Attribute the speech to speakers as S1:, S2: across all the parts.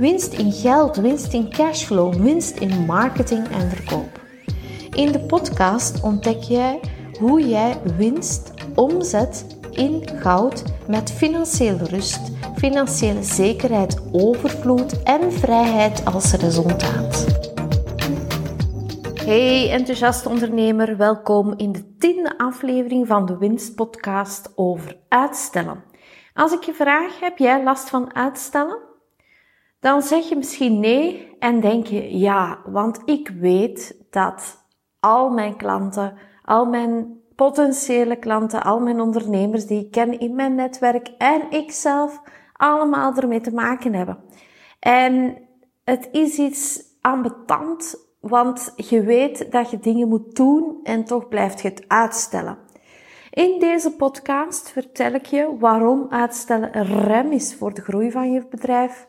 S1: winst in geld, winst in cashflow, winst in marketing en verkoop. In de podcast ontdek jij hoe jij winst omzet in goud met financiële rust, financiële zekerheid, overvloed en vrijheid als resultaat. Hey enthousiaste ondernemer, welkom in de tiende aflevering van de Winstpodcast over uitstellen. Als ik je vraag, heb jij last van uitstellen? Dan zeg je misschien nee en denk je ja, want ik weet dat al mijn klanten, al mijn potentiële klanten, al mijn ondernemers die ik ken in mijn netwerk en ikzelf allemaal ermee te maken hebben. En het is iets ambetant, want je weet dat je dingen moet doen en toch blijft je het uitstellen. In deze podcast vertel ik je waarom uitstellen een rem is voor de groei van je bedrijf,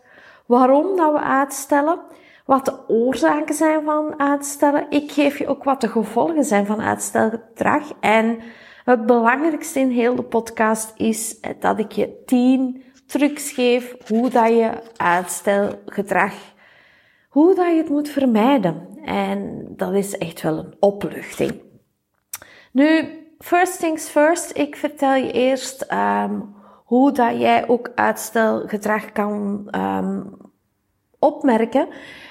S1: waarom dat we uitstellen, wat de oorzaken zijn van uitstellen. Ik geef je ook wat de gevolgen zijn van uitstelgedrag. En het belangrijkste in heel de podcast is dat ik je 10 trucs geef hoe dat je uitstelgedrag, hoe dat je het moet vermijden. En dat is echt wel een opluchting. Nu, first things first. Ik vertel je eerst um, hoe dat jij ook uitstelgedrag kan um, opmerken.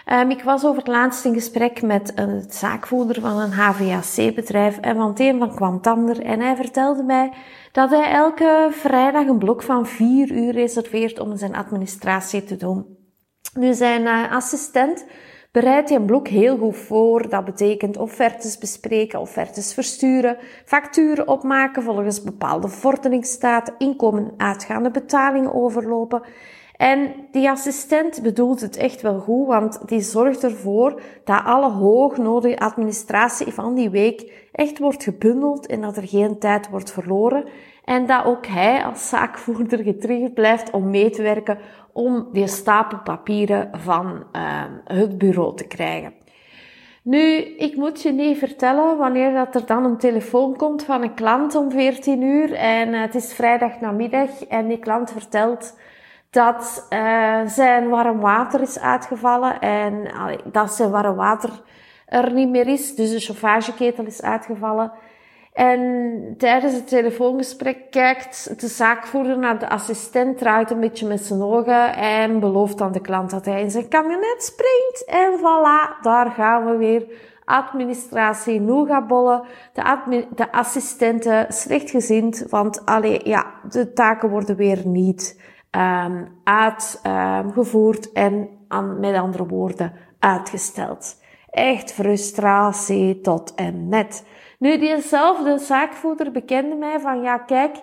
S1: Um, ik was over het laatst in gesprek met een zaakvoerder van een HVAC-bedrijf en van het een van kwam het ander. En hij vertelde mij dat hij elke vrijdag een blok van vier uur reserveert om zijn administratie te doen. Nu, zijn uh, assistent bereidt hij een blok heel goed voor. Dat betekent offertes bespreken, offertes versturen, facturen opmaken volgens bepaalde vorderingsstaat, inkomen en uitgaande betalingen overlopen. En die assistent bedoelt het echt wel goed, want die zorgt ervoor dat alle hoognodige administratie van die week echt wordt gebundeld en dat er geen tijd wordt verloren. En dat ook hij als zaakvoerder getriggerd blijft om mee te werken om die stapel papieren van uh, het bureau te krijgen. Nu, ik moet je niet vertellen wanneer dat er dan een telefoon komt van een klant om 14 uur en uh, het is vrijdag namiddag en die klant vertelt dat uh, zijn warm water is uitgevallen en dat zijn warm water er niet meer is. Dus de chauffageketel is uitgevallen. En tijdens het telefoongesprek kijkt de zaakvoerder naar de assistent, draait een beetje met zijn ogen en belooft aan de klant dat hij in zijn camionet springt. En voilà, daar gaan we weer. Administratie, nougatbollen, de, de assistenten slechtgezind, want allee, ja, de taken worden weer niet um, uitgevoerd um, en aan, met andere woorden uitgesteld. Echt frustratie tot en met. Nu, diezelfde zaakvoerder bekende mij van, ja, kijk,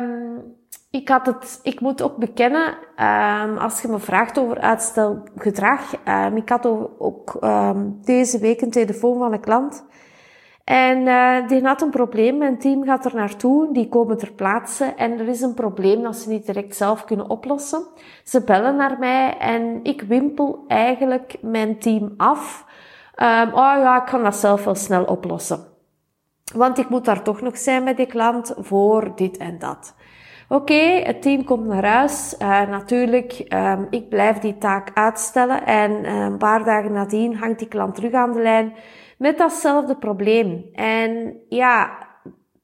S1: um, ik had het, ik moet ook bekennen, als je me vraagt over uitstelgedrag, ik had ook um, deze week een telefoon van een klant en uh, die had een probleem. Mijn team gaat er naartoe. Die komen ter plaatse. En er is een probleem dat ze niet direct zelf kunnen oplossen. Ze bellen naar mij en ik wimpel eigenlijk mijn team af. Um, oh ja, ik kan dat zelf wel snel oplossen. Want ik moet daar toch nog zijn met die klant voor dit en dat. Oké, het team komt naar huis. Uh, natuurlijk, um, ik blijf die taak uitstellen. En uh, een paar dagen nadien hangt die klant terug aan de lijn met datzelfde probleem. En ja,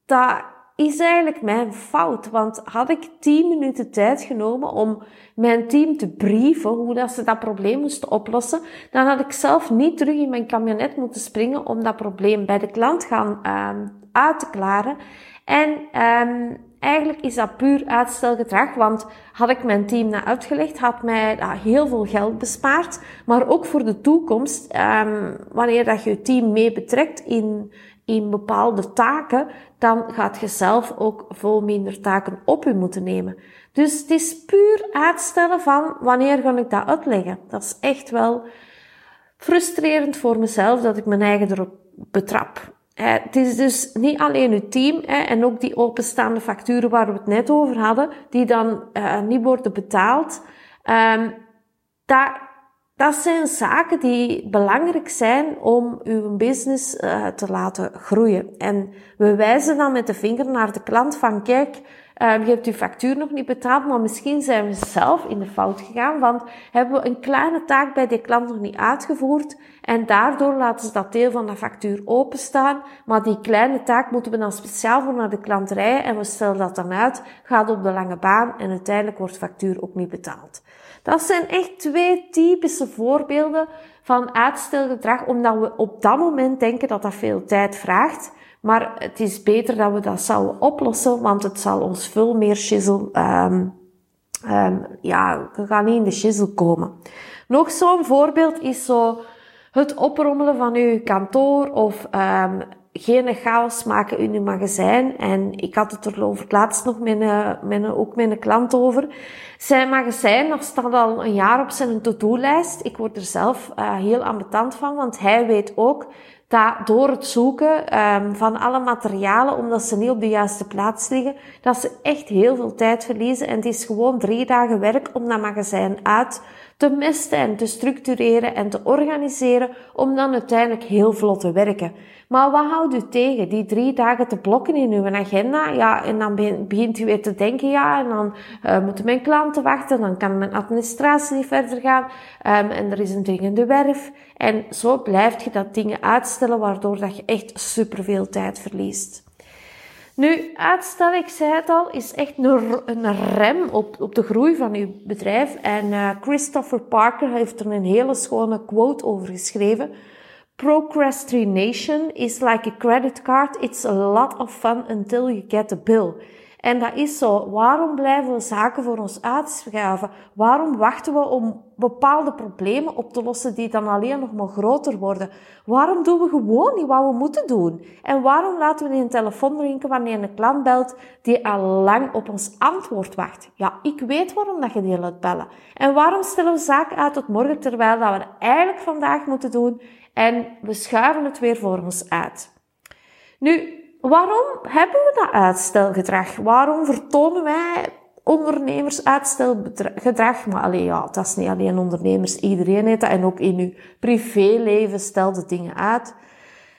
S1: dat is eigenlijk mijn fout. Want had ik 10 minuten tijd genomen om mijn team te brieven hoe dat ze dat probleem moesten oplossen, dan had ik zelf niet terug in mijn camionet moeten springen om dat probleem bij de klant gaan um, uit te klaren. En um, eigenlijk is dat puur uitstelgedrag, want had ik mijn team na uitgelegd, had mij dat heel veel geld bespaard. Maar ook voor de toekomst, um, wanneer dat je je team mee betrekt in in bepaalde taken, dan gaat je zelf ook veel minder taken op je moeten nemen. Dus het is puur uitstellen van wanneer ga ik dat uitleggen. Dat is echt wel frustrerend voor mezelf dat ik mijn eigen erop betrap. Het is dus niet alleen uw team en ook die openstaande facturen waar we het net over hadden, die dan uh, niet worden betaald. Um, dat, dat zijn zaken die belangrijk zijn om uw business uh, te laten groeien. En we wijzen dan met de vinger naar de klant van kijk, um, je hebt uw factuur nog niet betaald, maar misschien zijn we zelf in de fout gegaan, want hebben we een kleine taak bij die klant nog niet uitgevoerd en daardoor laten ze dat deel van de factuur openstaan, maar die kleine taak moeten we dan speciaal voor naar de klant rijden en we stellen dat dan uit, gaat op de lange baan en uiteindelijk wordt factuur ook niet betaald. Dat zijn echt twee typische voorbeelden van uitstelgedrag, omdat we op dat moment denken dat dat veel tijd vraagt. Maar het is beter dat we dat zouden oplossen, want het zal ons veel meer shizzle, um, ja, we gaan niet in de shizzle komen. Nog zo'n voorbeeld is zo het oprommelen van uw kantoor of um, geen chaos maken in uw magazijn. En ik had het er over laatst nog met een, met een, ook met een klant over. Zijn magazijn dat staat al een jaar op zijn to-do-lijst. Ik word er zelf uh, heel ambetant van, want hij weet ook door het zoeken um, van alle materialen, omdat ze niet op de juiste plaats liggen, dat ze echt heel veel tijd verliezen. En het is gewoon drie dagen werk om dat magazijn uit te mesten en te structureren en te organiseren, om dan uiteindelijk heel vlot te werken. Maar wat houdt u tegen? Die drie dagen te blokken in uw agenda? Ja, en dan begint u weer te denken, ja, en dan uh, moeten mijn klanten wachten, dan kan mijn administratie niet verder gaan, um, en er is een dringende werf. En zo blijft je dat dingen uitstellen, waardoor dat je echt superveel tijd verliest. Nu, uitstel, ik zei het al, is echt een, rem op, op de groei van uw bedrijf. En uh, Christopher Parker heeft er een hele schone quote over geschreven. Procrastination is like a credit card. It's a lot of fun until you get a bill. En dat is zo. Waarom blijven we zaken voor ons uitschuiven? Waarom wachten we om bepaalde problemen op te lossen die dan alleen nog maar groter worden? Waarom doen we gewoon niet wat we moeten doen? En waarom laten we een telefoon drinken wanneer een klant belt die al lang op ons antwoord wacht? Ja, ik weet waarom dat je die laat bellen. En waarom stellen we zaken uit tot morgen terwijl dat we eigenlijk vandaag moeten doen en we schuiven het weer voor ons uit? Nu, Waarom hebben we dat uitstelgedrag? Waarom vertonen wij ondernemers uitstelgedrag? Maar alleen ja, dat is niet alleen ondernemers, iedereen heeft dat. En ook in uw privéleven stelt de dingen uit.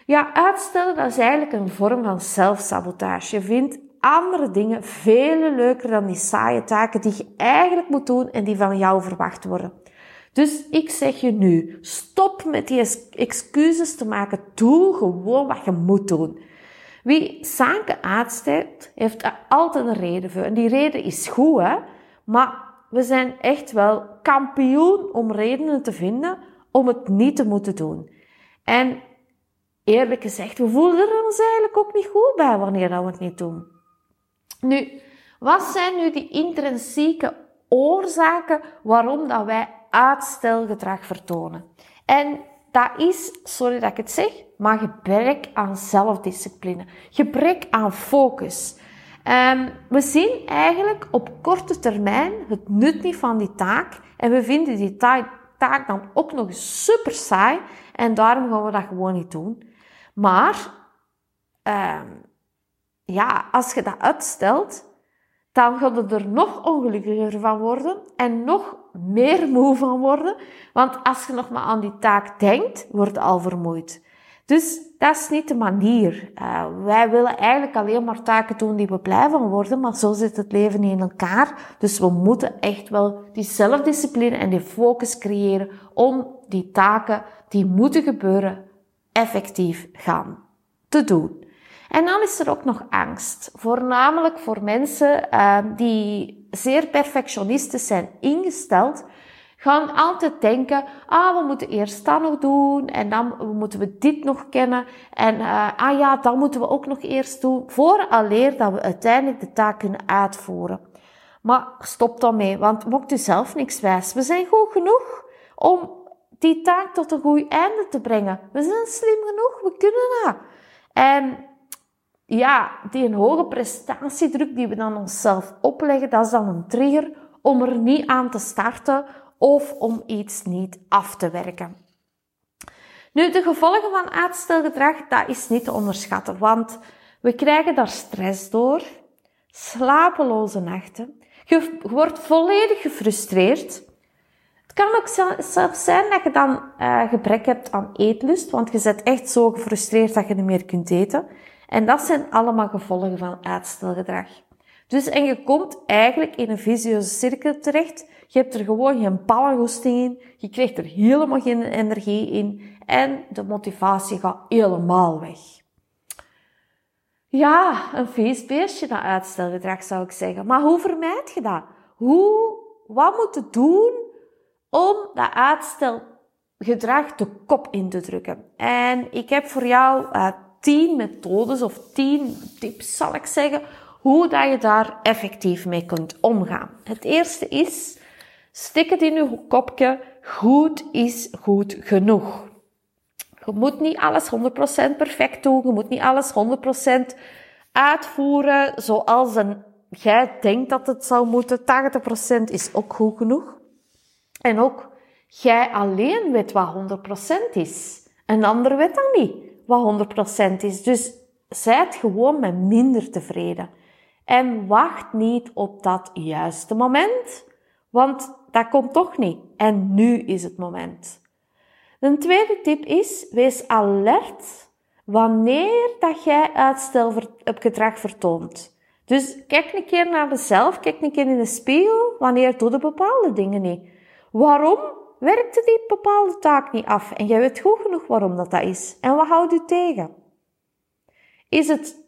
S1: Ja, uitstellen, dat is eigenlijk een vorm van zelfsabotage. Je vindt andere dingen veel leuker dan die saaie taken die je eigenlijk moet doen en die van jou verwacht worden. Dus ik zeg je nu, stop met die excuses te maken. Doe gewoon wat je moet doen. Wie zaken uitstelt, heeft er altijd een reden voor. En die reden is goed, hè? Maar we zijn echt wel kampioen om redenen te vinden om het niet te moeten doen. En eerlijk gezegd, we voelen er ons eigenlijk ook niet goed bij wanneer we het niet doen. Nu, wat zijn nu die intrinsieke oorzaken waarom dat wij uitstelgedrag vertonen? En dat is, sorry dat ik het zeg, maar gebrek aan zelfdiscipline. Gebrek aan focus. Um, we zien eigenlijk op korte termijn het nut niet van die taak. En we vinden die taak dan ook nog super saai. En daarom gaan we dat gewoon niet doen. Maar, um, ja, als je dat uitstelt, dan gaat het er nog ongelukkiger van worden en nog meer moe van worden. Want als je nog maar aan die taak denkt, word je al vermoeid. Dus dat is niet de manier. Uh, wij willen eigenlijk alleen maar taken doen die we blij van worden, maar zo zit het leven in elkaar. Dus we moeten echt wel die zelfdiscipline en die focus creëren om die taken die moeten gebeuren effectief gaan te doen. En dan is er ook nog angst. Voornamelijk voor mensen uh, die zeer perfectionistisch zijn ingesteld, gaan altijd denken, ah, we moeten eerst dat nog doen en dan moeten we dit nog kennen en uh, ah ja, dat moeten we ook nog eerst doen, vooraleer dat we uiteindelijk de taak kunnen uitvoeren. Maar stop dan mee, want mocht u zelf niks wijs. We zijn goed genoeg om die taak tot een goed einde te brengen. We zijn slim genoeg, we kunnen dat. En ja, die hoge prestatiedruk die we dan onszelf opleggen, dat is dan een trigger om er niet aan te starten of om iets niet af te werken. Nu, de gevolgen van uitstelgedrag, dat is niet te onderschatten, want we krijgen daar stress door, slapeloze nachten, je wordt volledig gefrustreerd. Het kan ook zelfs zijn dat je dan uh, gebrek hebt aan eetlust, want je bent echt zo gefrustreerd dat je niet meer kunt eten. En dat zijn allemaal gevolgen van uitstelgedrag. Dus, en je komt eigenlijk in een visieuze cirkel terecht. Je hebt er gewoon geen pallengoesting in. Je krijgt er helemaal geen energie in. En de motivatie gaat helemaal weg. Ja, een feestbeestje, dat uitstelgedrag zou ik zeggen. Maar hoe vermijd je dat? Hoe, wat moet je doen om dat uitstelgedrag de kop in te drukken? En ik heb voor jou uh, tien methodes of tien tips, zal ik zeggen, hoe dat je daar effectief mee kunt omgaan. Het eerste is, stik het in je kopje, goed is goed genoeg. Je moet niet alles 100% perfect doen. Je moet niet alles 100% uitvoeren zoals een, jij denkt dat het zou moeten. 80% is ook goed genoeg. En ook jij alleen weet wat 100% is. Een ander weet dan niet wat 100% is. Dus zijt gewoon met minder tevreden. En wacht niet op dat juiste moment, want dat komt toch niet. En nu is het moment. Een tweede tip is, wees alert wanneer dat jij uitstelgedrag vertoont. Dus kijk een keer naar jezelf, kijk een keer in de spiegel, wanneer doe je bepaalde dingen niet. Waarom werkte die bepaalde taak niet af? En jij weet goed genoeg waarom dat, dat is. En wat houdt u tegen? Is het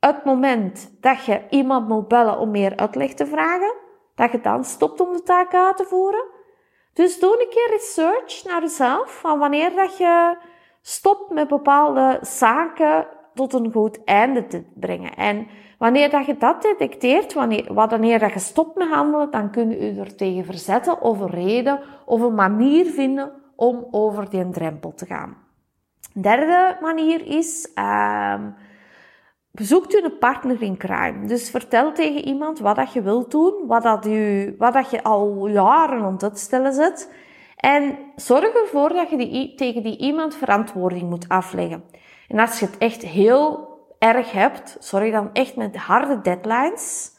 S1: het moment dat je iemand moet bellen om meer uitleg te vragen, dat je dan stopt om de taak uit te voeren? Dus doe een keer research naar jezelf van wanneer dat je stopt met bepaalde zaken tot een goed einde te brengen. En wanneer dat je dat detecteert, wanneer, wanneer dat je stopt met handelen, dan kun je er tegen verzetten of een reden of een manier vinden om over die drempel te gaan. Derde manier is, uh, bezoekt u een partner in crime. Dus vertel tegen iemand wat dat je wilt doen, wat dat, u, wat dat je al jaren aan het stellen zit. En zorg ervoor dat je die, tegen die iemand verantwoording moet afleggen. En als je het echt heel erg hebt, zorg dan echt met harde deadlines.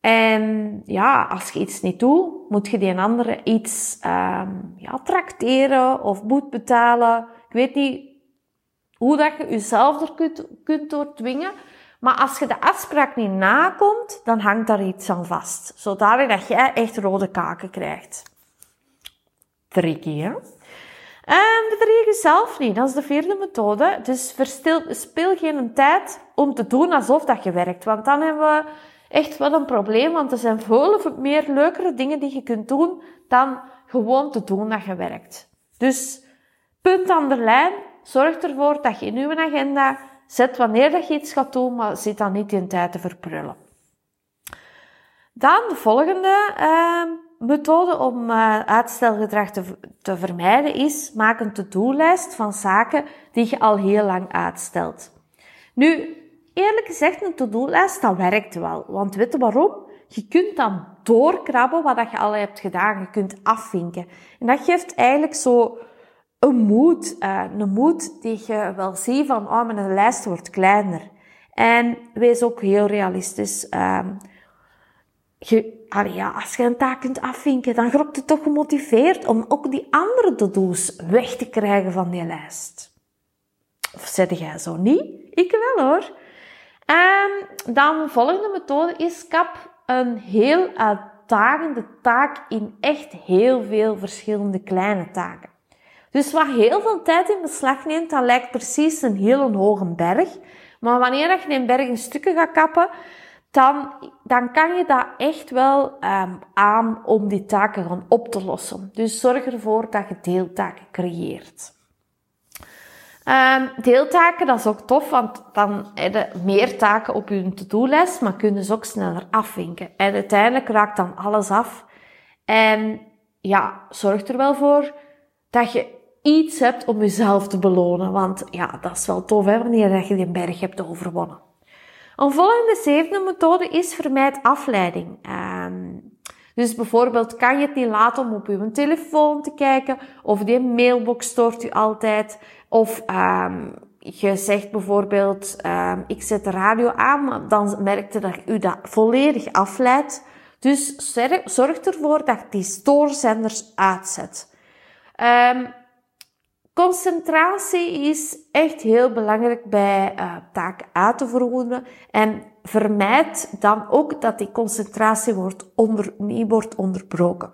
S1: En ja, als je iets niet doet, moet je die andere iets um, ja, trakteren of moet betalen. Ik weet niet hoe dat je jezelf er kunt, kunt doordwingen. Maar als je de afspraak niet nakomt, dan hangt daar iets aan vast. Zodat jij echt rode kaken krijgt. Tricky, hè? En bedrieg jezelf niet. Dat is de vierde methode. Dus verstil, speel geen tijd om te doen alsof dat je werkt. Want dan hebben we echt wel een probleem. Want er zijn veel meer leukere dingen die je kunt doen dan gewoon te doen dat je werkt. Dus punt aan de lijn. Zorg ervoor dat je in je agenda zet wanneer dat je iets gaat doen, maar zit dan niet in tijd te verprullen. Dan de volgende uh, methode om uh, uitstelgedrag te, vermijden is, maak een to-do-lijst van zaken die je al heel lang uitstelt. Nu, eerlijk gezegd, een to-do-lijst, dat werkt wel. Want weet je waarom? Je kunt dan doorkrabben wat je al hebt gedaan. Je kunt afvinken. En dat geeft eigenlijk zo een moed, uh, een moed die je wel ziet van, oh, mijn lijst wordt kleiner. En wees ook heel realistisch. Je, allee, ja, als je een taak kunt afvinken, dan gropt je toch gemotiveerd om ook die andere to-do's weg te krijgen van die lijst. Of zeg jij zo niet? Ik wel hoor. En dan de volgende methode is kap een heel uitdagende taak in echt heel veel verschillende kleine taken. Dus wat heel veel tijd in beslag neemt, dat lijkt precies een hele hoge berg. Maar wanneer je die berg in stukken gaat kappen, dan, dan kan je dat echt wel um, aan om die taken op te lossen. Dus zorg ervoor dat je deeltaken creëert. Um, deeltaken, dat is ook tof, want dan heb je meer taken op je to-do-lijst, maar kunnen ze ook sneller afvinken. En uiteindelijk raakt dan alles af. En ja, zorg er wel voor dat je iets hebt om jezelf te belonen. Want ja, dat is wel tof hè, wanneer je die berg hebt overwonnen. Een volgende zevende methode is vermijd afleiding. Um, dus bijvoorbeeld kan je het niet laten om op je telefoon te kijken, of die mailbox stoort u altijd, of um, je zegt bijvoorbeeld, um, ik zet de radio aan, dan merkte dat u dat volledig afleidt. Dus zorg ervoor dat je die stoorzenders uitzet. Concentratie is echt heel belangrijk bij uh, taken uit te voeren. En vermijd dan ook dat die concentratie wordt onder, niet wordt onderbroken.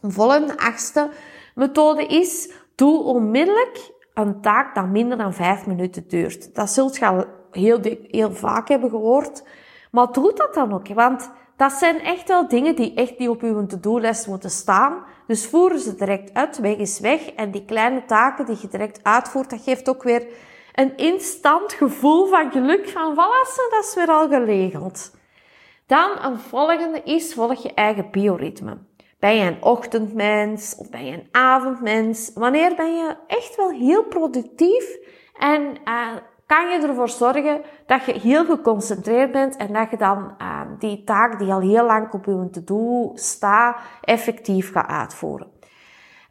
S1: Een volgende achtste methode is, doe onmiddellijk een taak dat minder dan vijf minuten duurt. Dat zult je al heel, heel vaak hebben gehoord. Maar doe dat dan ook, want dat zijn echt wel dingen die echt niet op uw to-do-lijst moeten staan. Dus voer ze direct uit, weg is weg. En die kleine taken die je direct uitvoert, dat geeft ook weer een instant gevoel van geluk van voilà, dat is weer al geregeld. Dan een volgende is, volg je eigen bioritme. Ben je een ochtendmens of ben je een avondmens? Wanneer ben je echt wel heel productief en uh, kan je ervoor zorgen dat je heel geconcentreerd bent en dat je dan uh, die taak die al heel lang op je to-do staat, effectief gaat uitvoeren.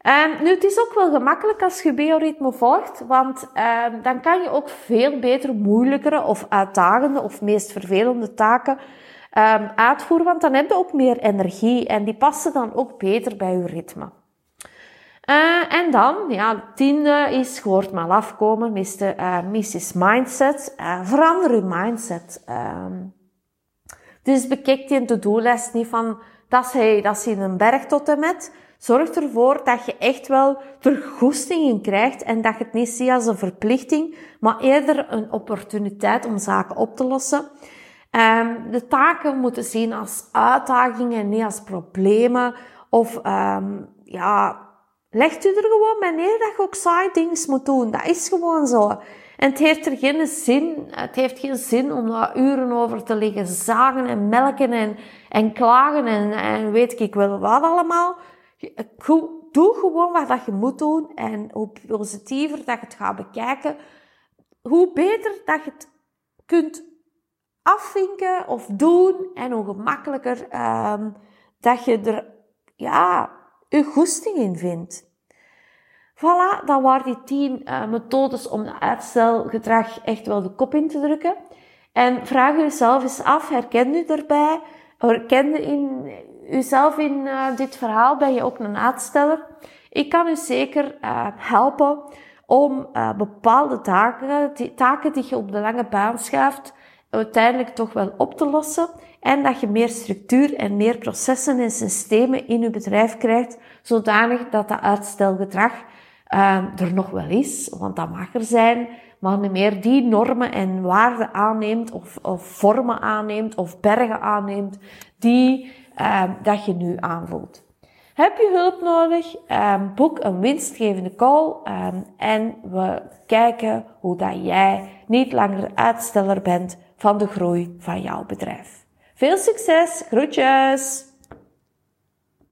S1: Um, nu, het is ook wel gemakkelijk als je bioritme volgt, want um, dan kan je ook veel beter moeilijkere of uitdagende of meest vervelende taken um, uitvoeren, want dan heb je ook meer energie en die passen dan ook beter bij je ritme. Uh, en dan, ja, tiende is, gehoord maar afkomen, Mr. Uh, Mrs. Mindset. Uh, verander je mindset. Dus bekijk die to-do-lijst niet van, dat is, hey, dat is in een berg tot en met. Zorg ervoor dat je echt wel er goesting in krijgt en dat je het niet ziet als een verplichting, maar eerder een opportuniteit om zaken op te lossen. Um, de taken moeten zien als uitdagingen en niet als problemen. Of um, ja, legt u er gewoon bij neer dat je ook side things moet doen. Dat is gewoon zo. En het heeft er geen zin, het heeft geen zin om daar uren over te liggen zagen en melken en, en klagen en, weet ik wel wat allemaal. Doe gewoon wat dat je moet doen en hoe positiever dat je het gaat bekijken, hoe beter dat je het kunt afvinken of doen en hoe gemakkelijker um, dat je er ja, je goesting in vindt. Voilà, dat waren die tien uh, methodes om de uitstelgedrag echt wel de kop in te drukken. En vraag jezelf eens af, herken u erbij? Herken je in, uzelf in uh, dit verhaal? Ben je ook een uitsteller? Ik kan u zeker uh, helpen om bepaalde taken, die, taken die je op de lange baan schuift, uiteindelijk toch wel op te lossen. En dat je meer structuur en meer processen en systemen in je bedrijf krijgt, zodanig dat dat uitstelgedrag er nog wel is, want dat mag er zijn, maar meer die normen en waarden aanneemt, of, of vormen aanneemt, of bergen aanneemt, die uh, dat je nu aanvoelt. Heb je hulp nodig? Um, boek een winstgevende call en we kijken hoe dat jij niet langer uitsteller bent van de groei van jouw bedrijf. Veel succes, groetjes!